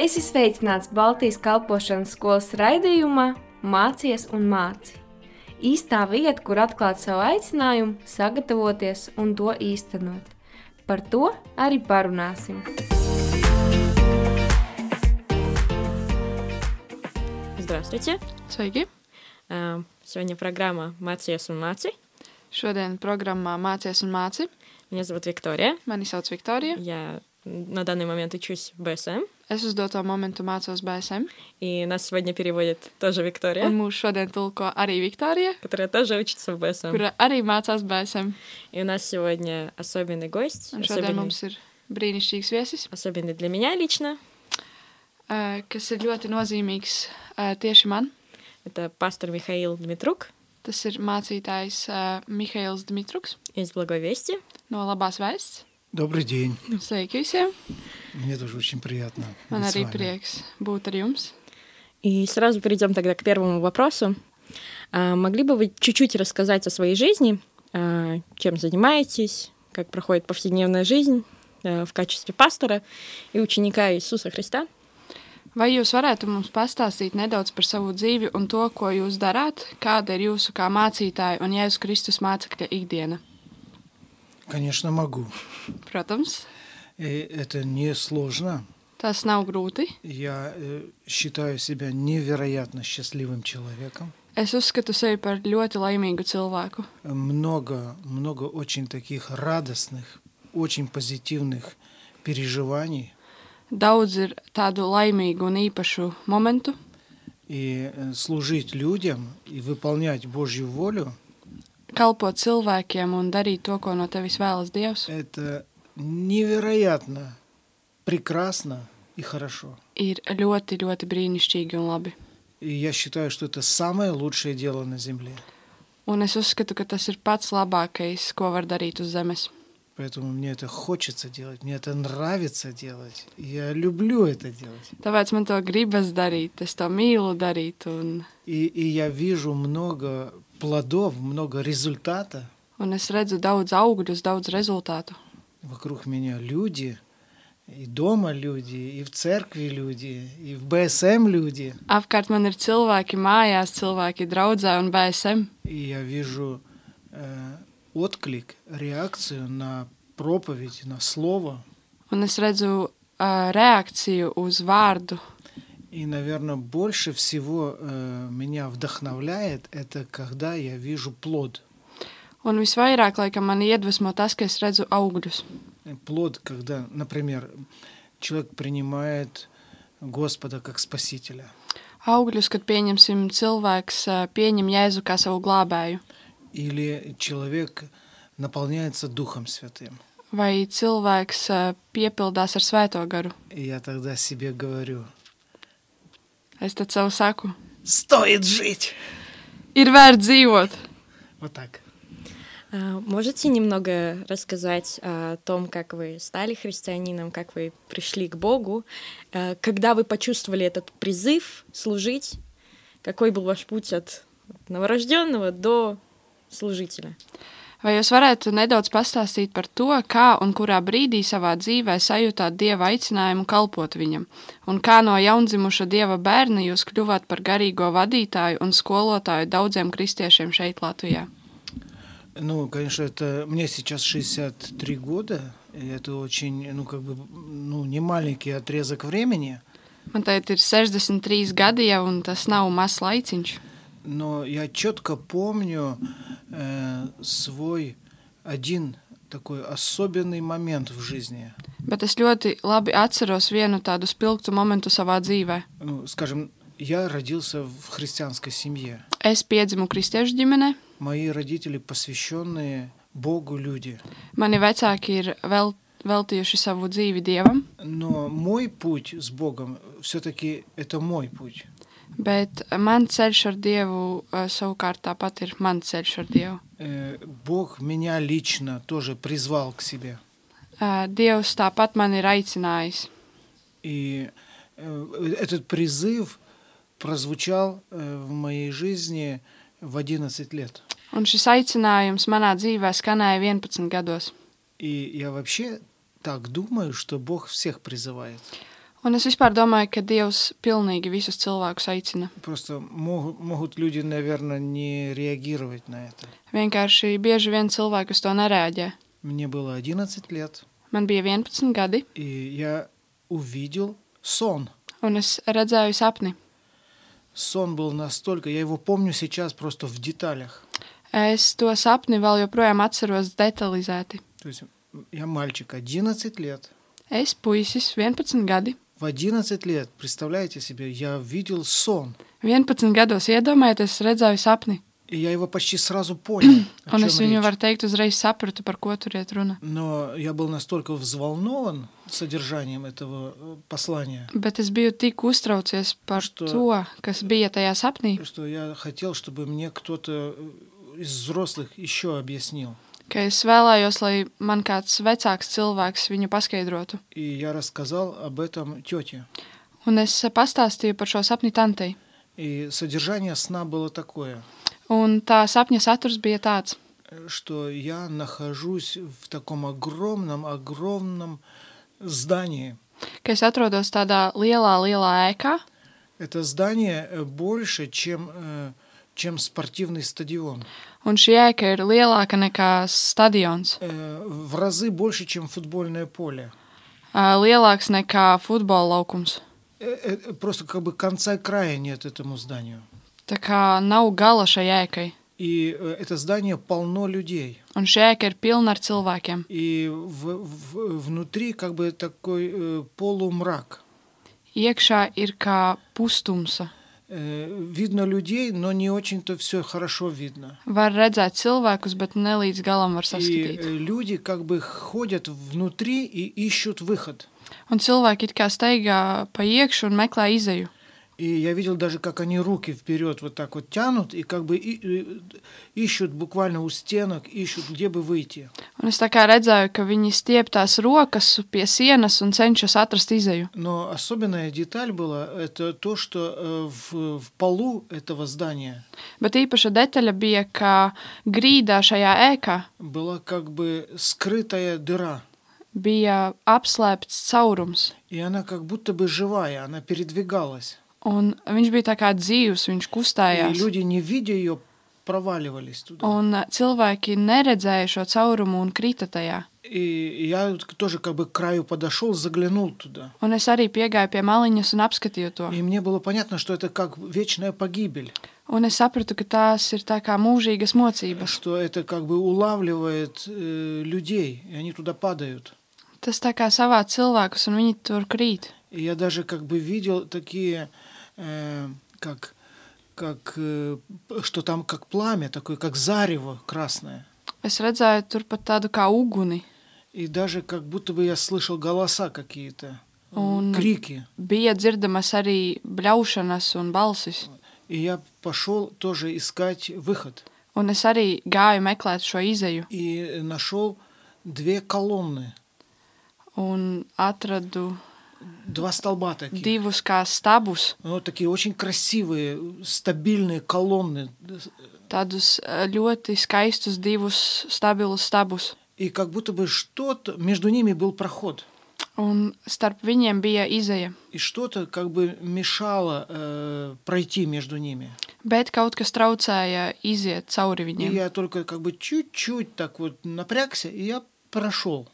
Es esmu sveicināts Baltijas kalpošanas skolas raidījumā Mācies un māci. Īstā vieta, kur atklāt savu aicinājumu, sagatavoties un to īstenot. Par to arī parunāsim. Здравствуйте! Sveiki! Э, Сегодня программа «Mācies un māci». Šodien programmā Mācies un māci. Меня зовут Виктория. Mani sauc Viktorija. Я на данный момент учусь в БСМ. Es uz doto momentu mācos BSM. И нас сегодня переводит тоже Виктория, Un mūsu šodien tulko arī Viktorija, которая тоже учится в БСМ. kura arī mācās BSM. И у нас сегодня особенный гость. Un šodien Особенный, mums ir brīnišķīgs viesis, особенный для меня лично. ā, kas ir ļoti nozīmīgs ā, tieši man. Это пастор Михаил Дмитрук Tas ir mācītājs ā, Mihails Dmitruks из Благой Вести. no Labās Vēsts. Добрый день. Sveiki visiem! Мне тоже очень приятно. Man arī prieks būt ar jums. И сразу перейдем тогда к первому вопросу. А, могли бы вы чуть-чуть рассказать о своей жизни, а, чем занимаетесь, как проходит повседневная жизнь а, в качестве пастора и ученика Иисуса Христа? Vai jūs varētu mums pastāstīt nedaudz par savu dzīvi un to, ko jūs darāt, kāda ir jūsu kā mācītāja un Jēzus Kristus mācekļa ikdiena? Конечно, могу. Protams, И это не сложно. tas nav grūti. Я э, считаю себя невероятно счастливым человеком. Es uzskatu sevi par ļoti laimīgu cilvēku. Много, много очень таких радостных, очень позитивных переживаний. Daudz ir tādu laimīgu un īpašu momentu, И э, служить людям и выполнять Божью волю kalpot cilvēkiem un darīt to, ko no tevis vēlas Dievs, – это невероятно прекрасно и хорошо. ir ļoti, ļoti brīnišķīgi un labi. И я считаю, что это самое лучшее дело на земле. Un es uzskatu, ka tas ir pats labākais, ko var darīt uz zemes. Поэтому мне это хочется делать, мне это нравится делать. Я люблю это делать. Tāpēc man to gribas darīt, es to mīlu darīt, un, И, и я вижу много плодов, много результата. un es redzu daudz augļus, daudz rezultātu. Вокруг меня люди, и дома люди, и в церкви люди, и в БСМ люди. Apkārt man ir cilvēki mājās, cilvēki draudzē un BSM. И я вижу э, отклик, реакцию на проповедь, на слово. Un es redzu uh, reakciju uz vārdu. И, наверное, больше всего э, меня вдохновляет это, когда я вижу плод. Un visvairāk, laikam, man iedvesmo tas, ka es redzu augļus. Э, Плод, когда, например, человек принимает Господа как Спасителя. Augļus, kad pieņemsim cilvēks, uh, pieņem Jēzu kā savu glābēju. Или человек наполняется Духом Святым. Vai cilvēks uh, piepildās ar svēto garu. И я тогда себе говорю, Es tad savu saku, стоит жить! ir vērts dzīvot. Вот так. А, Можете немного рассказать о том, как вы стали христианином, как вы пришли к Богу, э, когда вы почувствовали этот призыв служить, какой был ваш путь от новорожденного до служителя? Vai jūs varētu nedaudz pastāstīt par to, kā un kurā brīdī savā dzīvē sajūtāt dieva aicinājumu kalpot viņam, un kā no jaundzimuša dieva bērna jūs kļuvāt par garīgo vadītāju un skolotāju daudziem kristiešiem šeit, Latvijā? Ну, конечно, это мне сейчас 63 года, и это очень, ну, как бы, ну, не маленький отрезок времени, Man teikt, ir 63 gadi jau, un tas nav mazs laiciņš. Но я четко помню э, свой один такой особенный момент в жизни. Bet es ļoti labi atceros vienu tādu spilgtu momentu savā dzīvē. Ну, скажем, я родился в христианской семье. Es piedzimu kristiešu ģimenē, Мои родители посвященные Богу люди. mani vecāki ir vēl, veltījuši savu dzīvi dievam, Но мой путь с Богом все-таки это мой путь. Bet man ceļš ar dievu eh, savukārt tāpat ir mans ceļš ar dievu. Э, Бог меня лично тоже призвал к себе. Eh, Dievs tāpat man ir aicinājis. И э, этот призыв прозвучал э, в моей жизни в 11 лет. Un šis aicinājums manā dzīvē skanēja 11 gados. И я вообще так думаю, что Бог всех призывает. Un es vispār domāju, ka Dievs pilnīgi visus cilvēkus aicina. Просто могут, могут люди, наверное, не реагировать на это. Vienkārši bieži vien cilvēki uz to nereaģē. Мне было 11 лет, Man bija 11 gadi, и я увидел сон. un es redzēju sapni. Сон был настолько, я его помню сейчас просто в деталях. Es to sapni vēl joprojām atceros detalizēti. То есть я мальчик, 11 лет. Es, puisis, 11 gadi. В 11 лет, представляете себе, я видел сон. 11 gados iedomājieties, es redzēju sapni, И я его почти сразу понял. о un чём es viņu, речь. var teikt, uzreiz sapratu, par ko tur iet runa. Но я был настолько взволнован содержанием этого э, послания, Bet es biju tik uztraucies par Što- to, kas bija tajā sapnī, что я хотел, чтобы мне кто-то э, из взрослых еще объяснил. ka es vēlējos, lai man kāds vecāks cilvēks viņu paskaidrotu. И я рассказал об этом тете. Un es pastāstīju par šo sapni tantei. И содержание сна было такое, Un tā sapņa saturs bija tāds, э, что я нахожусь в таком огромном, огромном здании. ka es atrodos tādā lielā, lielā ēkā, Это здание э, больше, чем, э, чем спортивный стадион. un šī ēka ir lielāka nekā stadions, Э, В разы больше, чем футбольное поле. ā, lielāks nekā futbola laukums. Э, э, Просто как бы конца и края нет этому зданию. Tā kā nav gala šai ēkai, И э, это здание полно людей. un šī ēka ir pilna ar cilvēkiem. И в- в- внутри как бы такой э, полумрак. Iekšā ir kā pustumsa. Э, Видно людей, но не очень-то все хорошо видно. Var redzēt cilvēkus, bet ne līdz galam var И saskatīt. э, люди как бы ходят внутри и ищут выход. Un cilvēki it kā steigā pa iekšu un meklē izēju. И я видел даже, как они руки вперед вот так вот тянут и как бы и- и- ищут буквально у стенок, ищут, где бы выйти. Un es tā kā redzēju, ka viņi stiep tās rokas pie sienas un cenšas atrast izēju. Но особенная деталь была это то, что э, в, в полу этого здания Bet īpaša detaļa bija, ka grīdā šajā ēkā была как бы скрытая дыра. bija apslēpts caurums. И она как будто бы живая, она передвигалась. Un viņš bija tā kā dzīvs, viņš И kustējās. люди, не видя ее, проваливались туда. Un ā, cilvēki neredzēja šo caurumu un krita tajā. И я тоже как бы к краю подошел, заглянул туда. Un es arī piegāju pie maliņas un apskatīju to. И мне было понятно, что это как вечная погибель, Un es sapratu, ka tās ir tā kā mūžīgas mocības. что это как бы улавливает э, людей, и они туда падают. Tas tā kā savā cilvēkus, un viņi tur krīt. И я даже как бы видел такие, э, как, как, э, что там как пламя, такое, как зарево красное. Es redzēju tur pat tādu kā uguni. И даже как будто бы я слышал голоса какие-то, э, Un- крики. Bija dzirdamas arī bļaušanas un balsis. И я пошел тоже искать выход. Un es arī gāju meklēt šo izēju И нашел две колонны, un atradu два столба такие. divus kā stabus, Ну, такие очень красивые, стабильные колонны. tādus ļoti skaistus divus stabilus stabus. И как будто бы что-то, между ними был проход. Un starp viņiem bija izēja. И что-то как бы mešало э, пройти между ними. Bet kaut kas traucēja iziet cauri И я только как бы чуть-чуть так вот напрягся, и я прошел.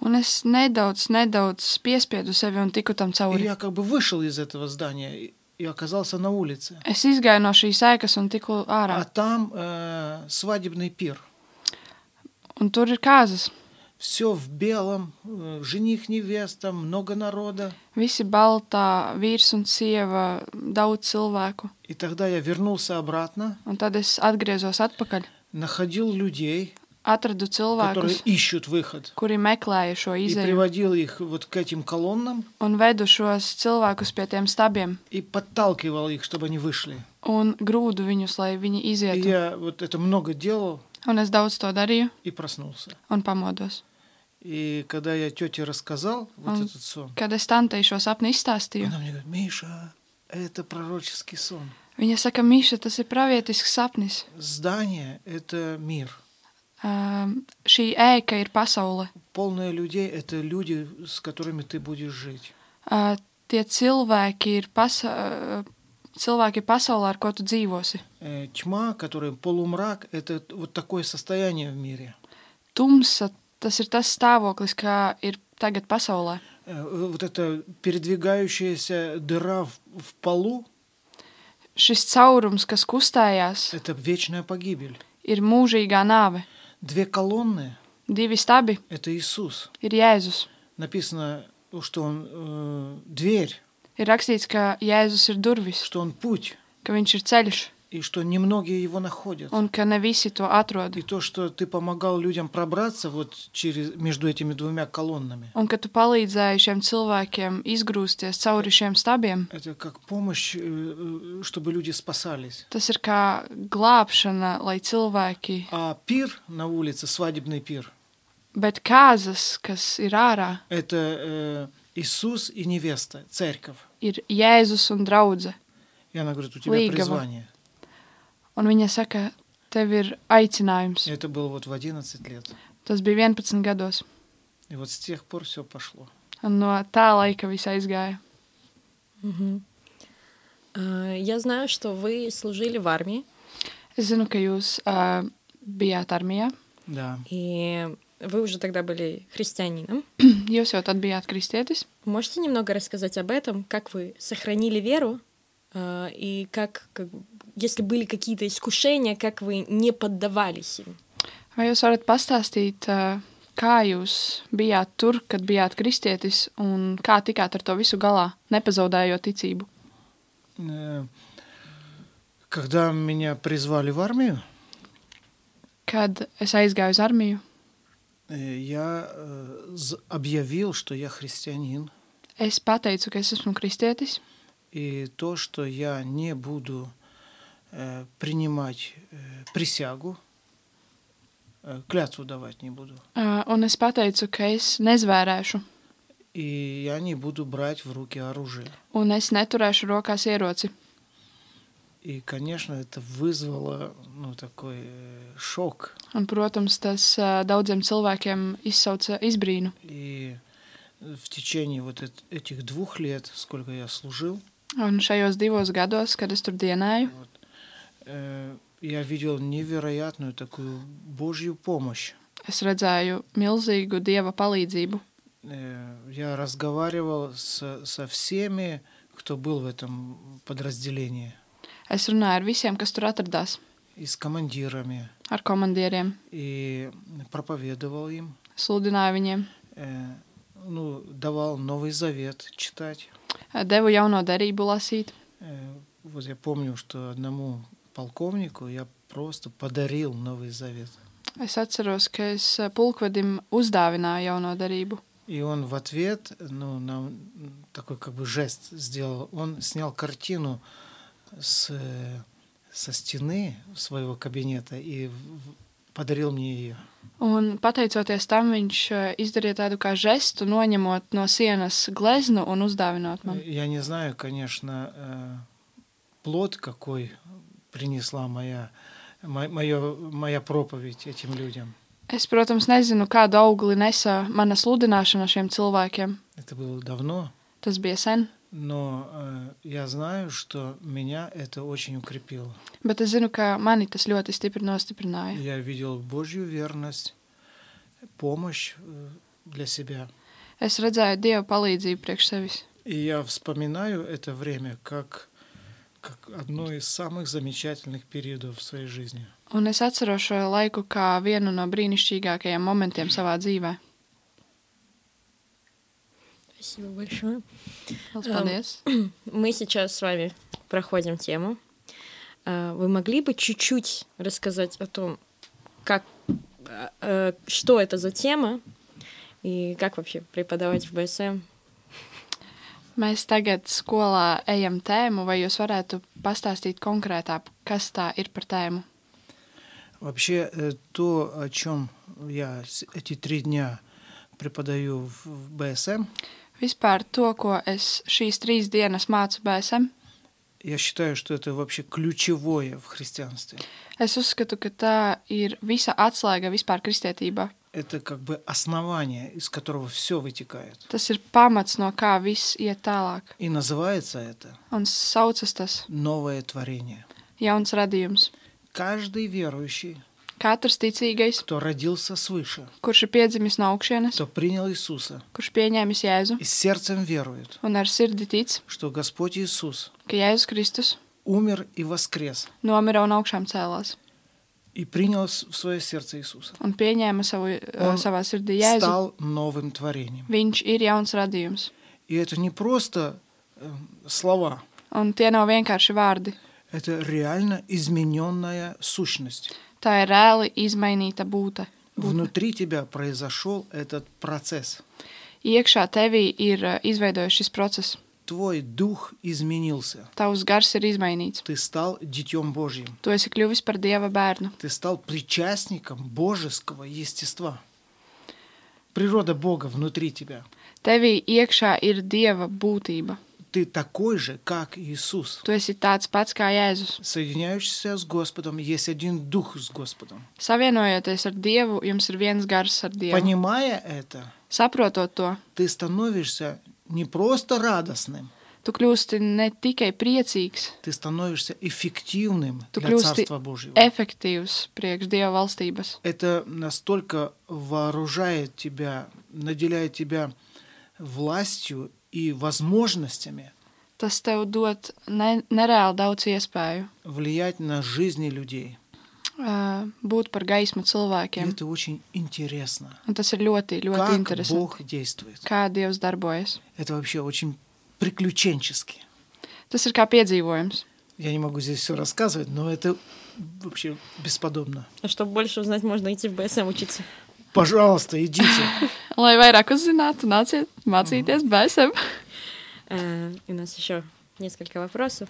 Un es nedaudz, nedaudz piespiedu sevi un tiku tam И cauri. я как бы вышел из этого здания и- и оказался на улице. Es izgāju no šīs ēkas un tiku А ārā. там э, свадебный пир. Un tur ir kāzas. Все в белом, э, жених, невеста, много народа. Visi baltā, vīrs un sieva, daudz cilvēku. И тогда я вернулся обратно, Un tad es atgriezos atpakaļ. находил людей, Atradu которые cilvēkus, ищут выход, kuri meklēja šo и izēju. приводил их вот к этим колоннам Un vedu šos cilvēkus pie tiem stabiem и подталкивал их, чтобы они вышли. un grūdu viņus, lai viņi И izietu. я вот это много делал Un es daudz to darīju и проснулся. un pamodos. И когда я тете рассказал вот Он- этот сон, Kad es tantei šo sapni izstāstīju, она мне говорит, Миша, это пророческий сон. viņa saka, Miša, tas ir pravietisks sapnis. Здание – это мир. Um, šī ēka ir pasaule. Полное людей – это люди, с которыми ты будешь жить. Uh, tie cilvēki ir, pasa uh, cilvēki ir pasaulē, ar ko tu dzīvosi. Э, Тьма, которая полумрак, это вот такое состояние в мире. Tumsa, tas ir tas stāvoklis, kā ir tagad pasaulē. Э, Вот эта передвигающаяся дыра в, в полу, Šis caurums, kas kustējās, это вечная погибель. ir mūžīgā nāve. Две колонны Divi stabi – это Иисус. ir Jēzus. Написано, что Он э, дверь, Ir rakstīts, ka Jēzus ir durvis, что Он путь, ka viņš ir ceļš и что немногие его находят. un ka ne visi to atrod. И то, что ты помогал людям пробраться вот через, между этими двумя колоннами, Un ka tu palīdzēji šiem cilvēkiem izgrūsties cauri šiem stabiem, это как помощь, э, э, чтобы люди спасались. tas ir kā glābšana, lai cilvēki, А пир на улице, свадебный пир, bet kāzas, kas ir ārā, это э, Иисус и невеста, церковь. ir Jēzus un draudzene. И она говорит, у тебя Лигово. призвание. Un viņa saka, tev ir aicinājums. Это было вот в 11 лет. Tas bija 11 gados. И вот с тех пор все пошло. Un no tā laika viss aizgāja. А, Я знаю, что вы служили в армии, Es zinu, ka jūs uh, bijāt armijā. Да. и вы уже тогда были христианином. Jūs jau tad bijāt kristietis. Можете немного рассказать об этом, как вы сохранили веру а, и как, как, если были какие-то искушения, как вы не поддавались им? Vai jūs varat pastāstīt, uh, kā jūs bijāt tur, kad bijāt kristietis, un kā tikāt ar to visu galā, nepazaudējot ticību? Э, Когда меня призвали в армию, Kad es aizgāju uz armiju, э, я э, з- объявил, что я христианин, es pateicu, ka es esmu kristietis, и то, что я не буду э, принимать э, присягу, э, клятву давать не буду, uh, un es pateicu, ka es nezvērēšu, и я не буду брать в руки оружие. un es neturēšu rokās ieroci. И, конечно, это вызвало ну, такой э, шок. Un, protams, tas uh, daudziem cilvēkiem izsauca izbrīnu. И в течение вот эт- этих двух лет, сколько я служил, Un šajos divos gados, kad es tur dienēju, э, я видел невероятную такую Божью помощь. es redzēju milzīgu dieva palīdzību. Э, Я разговаривал со, со всеми, кто был в этом подразделении, Es runāju ar visiem, kas tur atradās, и с командирами, ar komandieriem, и проповедовал им, sludināju viņiem, э, ну, давал Новый Завет читать. devu jauno derību lasīt. Э, Вот я помню, что одному полковнику я просто подарил Новый Завет. Es atceros, ka es eh, pulkvedim uzdāvināju jauno derību. И он в ответ, ну, нам такой как бы жест сделал. Он снял картину с, э, со стены своего кабинета и в- в- подарил мне ее. Un, pateicoties tam, viņš eh, izdarīja tādu kā žestu, noņemot no sienas gleznu un uzdāvinot man. Я не знаю, конечно, э, плод какой принесла моя, мо- моё- моя проповедь этим людям. Es, protams, nezinu, kādu augli nesa mana sludināšana šiem cilvēkiem. Это было давно, Tas bija sen, но э, я знаю, что меня это очень укрепило. bet es zinu, ka mani tas ļoti stipri nostiprināja. Я видел Божью верность, помощь э, для себя. Es redzēju Dieva palīdzību priekš sevis. И я вспоминаю это время как, как одно из самых замечательных периодов в своей жизни. Un es atceros šo laiku kā vienu no brīnišķīgākajiem momentiem savā dzīvē. Спасибо большое. Lielas Эм, Paldies! Мы сейчас с вами проходим тему. А, Вы могли бы чуть-чуть рассказать о том, как, а, э, что это за тема и как вообще преподавать в БСМ? Mēs tagad skolā ejam tēmu, vai jūs varētu pastāstīt konkrētāk, kas tā ir par tēmu? Вообще, э, то, о чем я с- эти три дня преподаю в в БСМ, Vispār to, ko es šīs trīs dienas mācu BSM, я считаю, что это вообще ключевое в христианстве. es uzskatu, ka tā ir visa atslēga vispār kristietībā. это как бы основание, из которого все вытекает. Tas ir pamats, no kā viss iet tālāk. И называется это Un saucas tas новое творение. jauns radījums. Каждый верующий, Katrs ticīgais, кто родился свыше, kurš ir piedzimis no augšienes, кто принял Иисуса kurš pieņēmis Jēzu и сердцем верует, un ar sirdi tic, что Господь Иисус ka Jēzus Kristus умер и воскрес, nomira un augšām cēlās и принял в свое сердце Иисуса, un pieņēma savu, Un uh, savā sirdī Jēzu. стал новым tворением. Viņš ir jauns radījums. И это не просто э, слова, Un tie nav vienkārši vārdi. это реально измененная сущность. Tā ir reāli izmainīta būte. Внутри тебя произошел этот процесс. Iekšā tevī ir uh, izveidojies šis process. Твой дух изменился. Tavs gars ir izmainīts. Ты стал детем Божьим. Tu esi kļuvis par dieva bērnu. Ты стал причастником божеского естества. Природа Бога внутри тебя. Tevī iekšā ir dieva būtība. Ты такой же, как Иисус. Tu esi tāds pats kā Jēzus. Соединяешься с Господом, есть один дух с Господом. Savienojoties ar Dievu, jums ir viens gars ar Dievu. Понимая это, Saprotot to, ты становишься не просто радостным, tu kļūsti ne tikai priecīgs, ты становишься эффективным tu для kļūsti Царства Божьего. efektīvs priekš Dieva valstības. Это настолько вооружает тебя, наделяет тебя властью и возможностями Tas tev dod ne, nereāli daudz iespēju влиять на жизни людей. Būt par gaismu cilvēkiem. это очень интересно. Un tas ir ļoti, ļoti Как interesanti. Бог действует. Kā Dievs darbojas. Это вообще очень приключенчески. Tas ir kā piedzīvojums. Я не могу здесь все рассказывать, но это вообще бесподобно. А чтобы больше узнать, можно идти в БСМ учиться. Пожалуйста, идите. Lai vairāk uzzinātu, nāciet mācīties BSM. А, У нас еще несколько вопросов.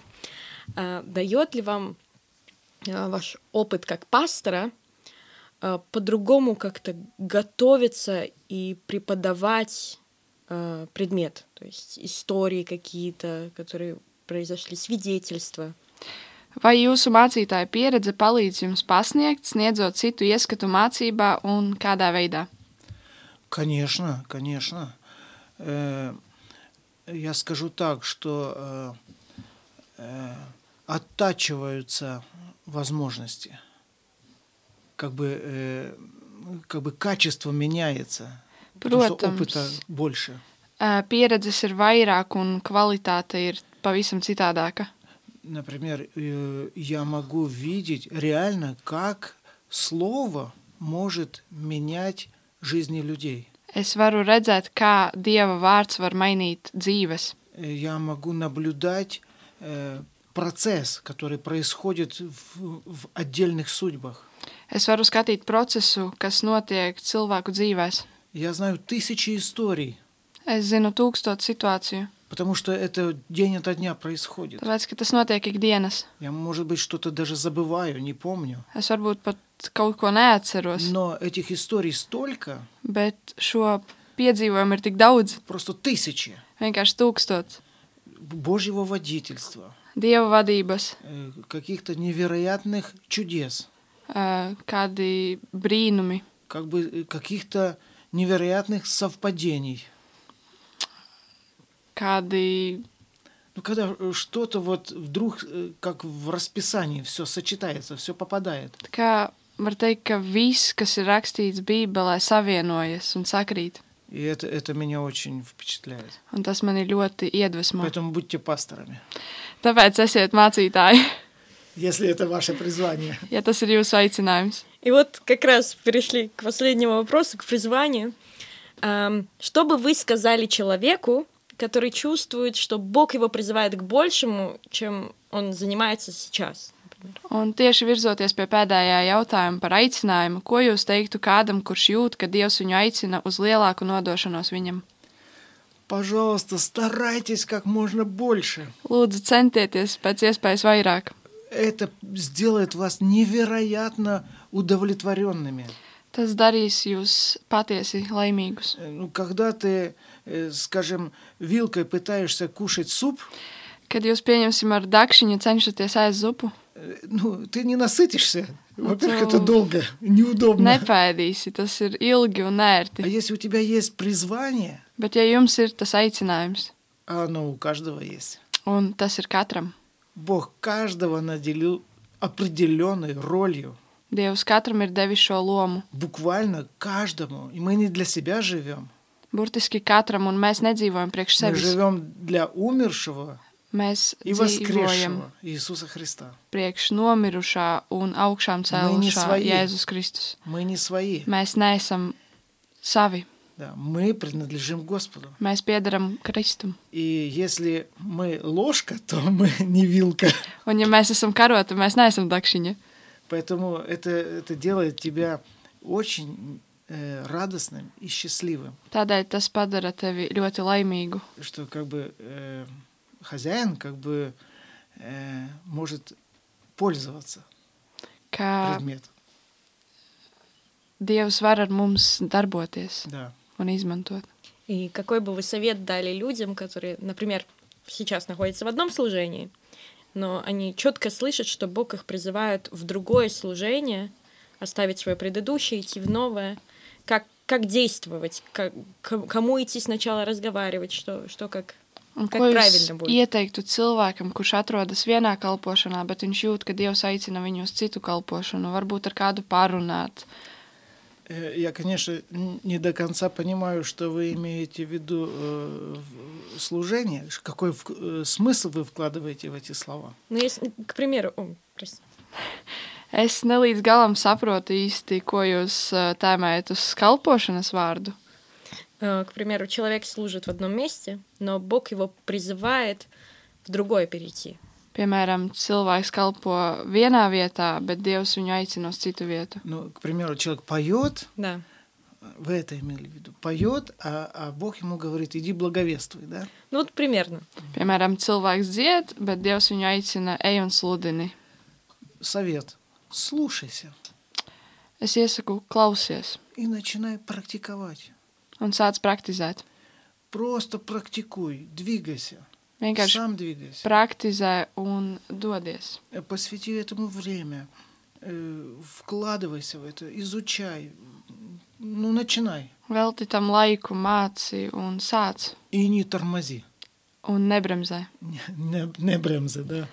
А, Дает ли вам ваш опыт как пастора а, по-другому как-то готовиться и преподавать а, предмет? То есть истории какие-то, которые произошли, свидетельства. Vai jūsu mācītāja pieredze palīdz jums pasniegt, sniedzot citu ieskatu mācībā un kādā veidā? Конечно, конечно. Э, Я скажу так, что э, э, оттачиваются возможности. Как бы, э, как бы качество меняется. Потому что Protams. опыта больше. Ā, Pieredzes ir vairāk un kvalitāte ir pavisam citādāka. Например, э, я могу видеть реально, как слово может менять жизни людей. Es varu redzēt, kā Dieva vārds var mainīt dzīves. Э, Я могу наблюдать э, процесс, который происходит в, в отдельных судьбах. Es varu skatīt procesu, kas notiek cilvēku dzīvēs. Я знаю тысячи историй, Es zinu tūkstotu situāciju, потому что это день ото дня происходит. tāpēc, ka tas notiek ikdienas. Я, может быть, что-то даже забываю, не помню. Es varbūt pat kaut ko neatceros, Но этих историй столько, bet šo piedzīvojumu ir tik daudz, просто тысячи vienkārši tūkstots. Божьего водительства, Dieva vadības, э, каких-то невероятных чудес, ā, kādi brīnumi, как бы э, каких-то невероятных совпадений. kādi Ну, когда э, что-то вот вдруг, э, как в расписании, все сочетается, все попадает. kā var teikt, ka viss, kas ir rakstīts Bībelē, savienojas un sakrīt. И это, это меня очень впечатляет. Un tas mani ļoti iedvesmo. Поэтому будьте пасторами, Tāpēc esiet mācītāji, если это ваше призвание. ja tas ir jūsu aicinājums. И вот как раз перешли к последнему вопросу, к призванию. Ам, Что бы вы сказали человеку, который чувствует, что Бог его призывает к большему, чем он занимается сейчас? например? Un tieši virzoties pie pēdējā jautājuma par aicinājumu, ko jūs teiktu kādam, kurš jūt, ka Dievs viņu aicina uz lielāku nodošanos viņam? Пожалуйста, старайтесь как можно больше. Lūdzu, centieties pēc iespējas vairāk. Это сделает вас невероятно удовлетворенными. Tas darīs jūs patiesi laimīgus. Э, Ну, когда ты, э, скажем, вилкой пытаешься кушать суп, Kad jūs pieņemsim ar dakšiņu, cenšaties ēst zupu, Э, Ну, ты не насытишься. Во-первых, Это- долго, неудобно. nepēdīsi. Tas ir ilgi un А ērti. если у тебя есть призвание, Bet, ja jums ir tas aicinājums, а оно у каждого есть, un tas ir katram, Бог каждого наделил определенной ролью. Dievs katram ir devis šo lomu. Буквально каждому. И мы не для себя живем. Burtiski katram, un mēs nedzīvojam priekš Мы sevis. живем для умершего Mēs и dzīvojam воскресшего Иисуса Христа. priekš nomirušā un augšām не cēlušā свои. Jēzus Kristus. Мы не свои. Mēs neesam savi. Да, мы принадлежим Господу. Mēs piedaram Kristum. И если мы ложка, то мы не вилка. Un, ja mēs esam karoti, mēs neesam dakšiņa. Поэтому это, это делает тебя очень э, радостным и счастливым. Tādēļ tas padara tevi ļoti laimīgu. Что как бы э, хозяин как бы э, может пользоваться Ka предметом. Dievs var ar mums darboties Да. un izmantot. И какой бы вы совет дали людям, которые, например, сейчас находятся в одном служении, но они четко слышат, что Бог их призывает в другое служение, оставить свое предыдущее, идти в новое. Как, как действовать? Как, кому идти сначала разговаривать? Что, что как... Un Как ko jūs правильно будет? ieteiktu cilvēkam, kurš atrodas vienā kalpošanā, bet viņš jūt, ka Dievs aicina viņu uz citu kalpošanu, varbūt ar kādu parunāt? Э, Я, конечно, н- не до конца понимаю, что вы имеете в виду э, в служение, ш- какой вк- э, смысл вы вкладываете в эти слова. Ну, если, к примеру... о, прости. Es nelīdz galam saprotu īsti, ko jūs ā, tēmējat uz kalpošanas vārdu. Э, К примеру, человек служит в одном месте, но Бог его призывает в другое перейти. Piemēram, cilvēks kalpo vienā vietā, bet Dievs viņu aicina uz citu vietu. Ну, к примеру, человек поет, Да. вы это имели в виду, поет, а, а Бог ему говорит, иди благовествуй, да? Ну, вот примерно. Piemēram, cilvēks dzied, bet Dievs viņu aicina ej un sludini. Совет. Слушайся Es iesaku, klausies и начинай практиковать. un sāc praktizēt. Просто практикуй, двигайся. Vienkārši Сам двигайся. praktizē un dodies. Э, Посвяти этому время. э, Вкладывайся в это, изучай. Ну, начинай. Velti tam laiku, māci un sāc, И не тормози. un nebremzē. Не, не, не бремзы, да.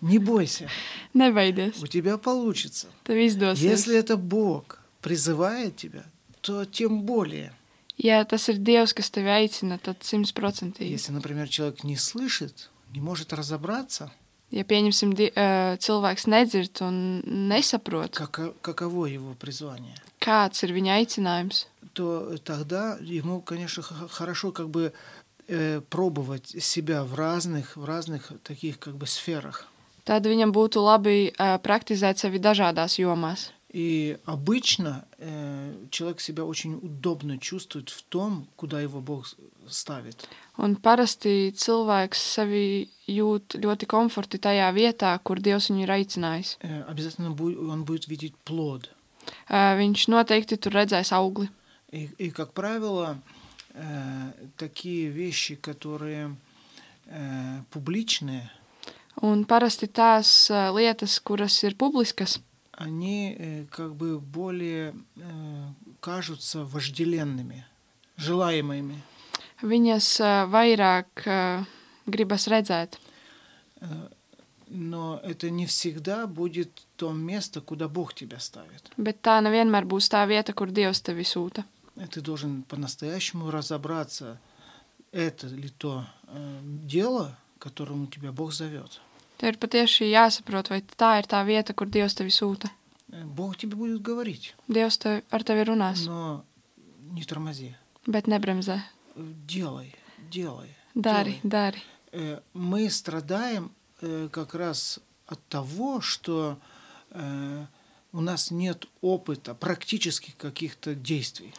Не бойся. Nebaidies, У тебя получится. tev izdosies. Если это Бог призывает тебя, то тем более. Ja tas ir Dievs, kas tevi aicina, tad simtprocentīgi. Если, например, человек не слышит, не может разобраться, Ja pieņemsim, di- ā, cilvēks nedzird un nesaprot, как, каково его призвание, kāds ir viņa aicinājums, то тогда ему, конечно, х- хорошо как бы э, пробовать себя в разных, в разных таких как бы сферах. tad viņam būtu labi ā, praktizēt sevi dažādās jomās. И обычно э, человек себя очень удобно чувствует в том, куда его Бог с- ставит. Un parasti cilvēks sevi jūt ļoti komforti tajā vietā, kur Dievs viņu ir aicinājis. Э, обязательно бу- он будет видеть плод. Ā, Viņš noteikti tur redzēs augli. И, и, как правило, э, такие вещи, которые э, публичные, Un parasti tās ā, lietas, kuras ir publiskas, Они э, как бы более э, кажутся вожделенными, желаемыми. viņas vairāk ā, gribas redzēt. Э, Но это не всегда будет то место, куда Бог тебя ставит. Bet tā nevienmēr būs tā vieta, kur Dievs tevi sūta. Ты должен по-настоящему разобраться, это ли то дело, к которому тебя Бог зовет. Tev ir patiešām jāsaprot, vai tā ir tā vieta, kur Dievs tevi sūta. Э, Бог тебе будет говорить, Dievs tev, ar tevi runās, но не тормози. bet nebremzē. Э, Делай, делай. Dari, делай. dari. Э, Мы страдаем э, как раз от того, что э, у нас нет опыта практических каких-то действий.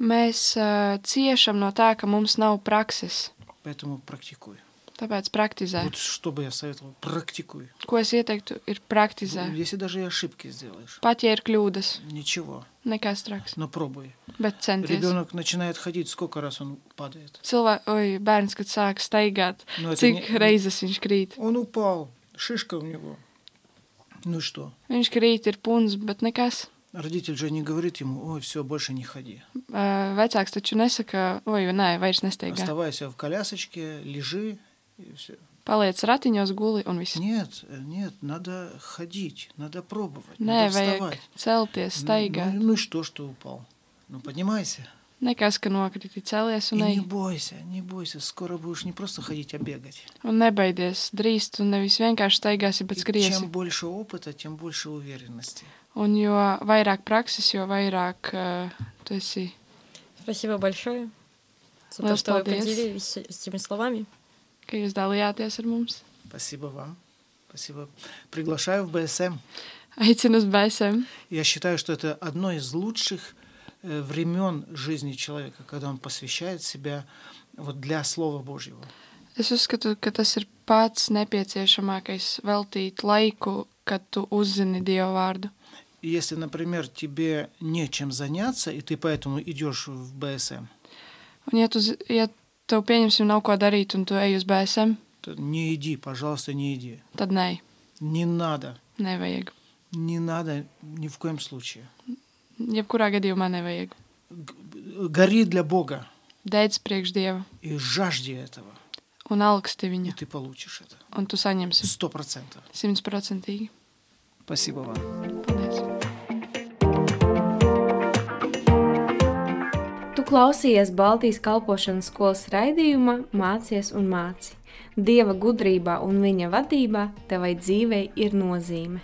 Mēs uh, ciešam no tā, ka mums nav prakses. Поэтому практикуй. Tāpēc praktizē. Вот что бы я советовал, практикуй. Ko es ieteiktu, ir praktizē. Если даже и ошибки сделаешь, Pat ja ir kļūdas, ничего, nekas traks, но пробуй. bet centies. Ребенок начинает ходить, сколько раз он падает. Cilvēks, oi, bērns, kad sāk staigāt, Nu, это cik не- reizes viņš krīt. Он упал, шишка у него. Ну и что? Viņš krīt, ir puns, bet nekas. Родитель же не говорит ему, ой, все, больше не ходи. Uh, vecāks taču nesaka, oi, nē, vairs nesteigā. Оставайся в колясочке, лежи, и все. Paliec ratiņos, guli un viss. Нет, нет, надо ходить, надо пробовать, Nē, надо вставать. Ну, staigāt. Ну, ну и что, что упал? Ну, поднимайся. Nekas, ka nokriti, celies un не ej. бойся, не бойся. Скоро будешь не просто ходить, а бегать. Un nebaidies, drīz tu nevis vienkārši staigāsi, bet И skriesi. чем больше опыта, тем больше уверенности. Un jo vairāk prakses, jo vairāk uh, tu esi. Спасибо большое за то, что вы поделились этими словами. ka jūs dalījāties ar mums. Спасибо вам. Спасибо. Приглашаю в БСМ. Aicinu uz BSM. Я считаю, что это одно из лучших э, времен жизни человека, когда он посвящает себя вот для Слова Божьего. Es uzskatu, ka tas ir pats nepieciešamākais veltīt laiku, kad tu uzzini Dievu vārdu. И если, например, тебе нечем заняться, и ты поэтому идешь в БСМ, Un, ja, tu, zi- ja tev pieņemsim nav ko darīt, un tu ej uz BSM, то не иди, пожалуйста, не иди. tad nē, Не надо. nevajag. Не надо ни в коем случае. Jebkurā gadījumā nevajag. Гори для Бога Dēdz priekš Dieva и жажди этого, un augsti и viņu, ты получишь это. un tu saņemsi Сто процентов. simtprocentīgi. Спасибо вам. Klausījies Baltijas kalpošanas skolas raidījumā Mācies un māci. Dieva gudrībā un viņa vadībā tevai dzīvei ir nozīme.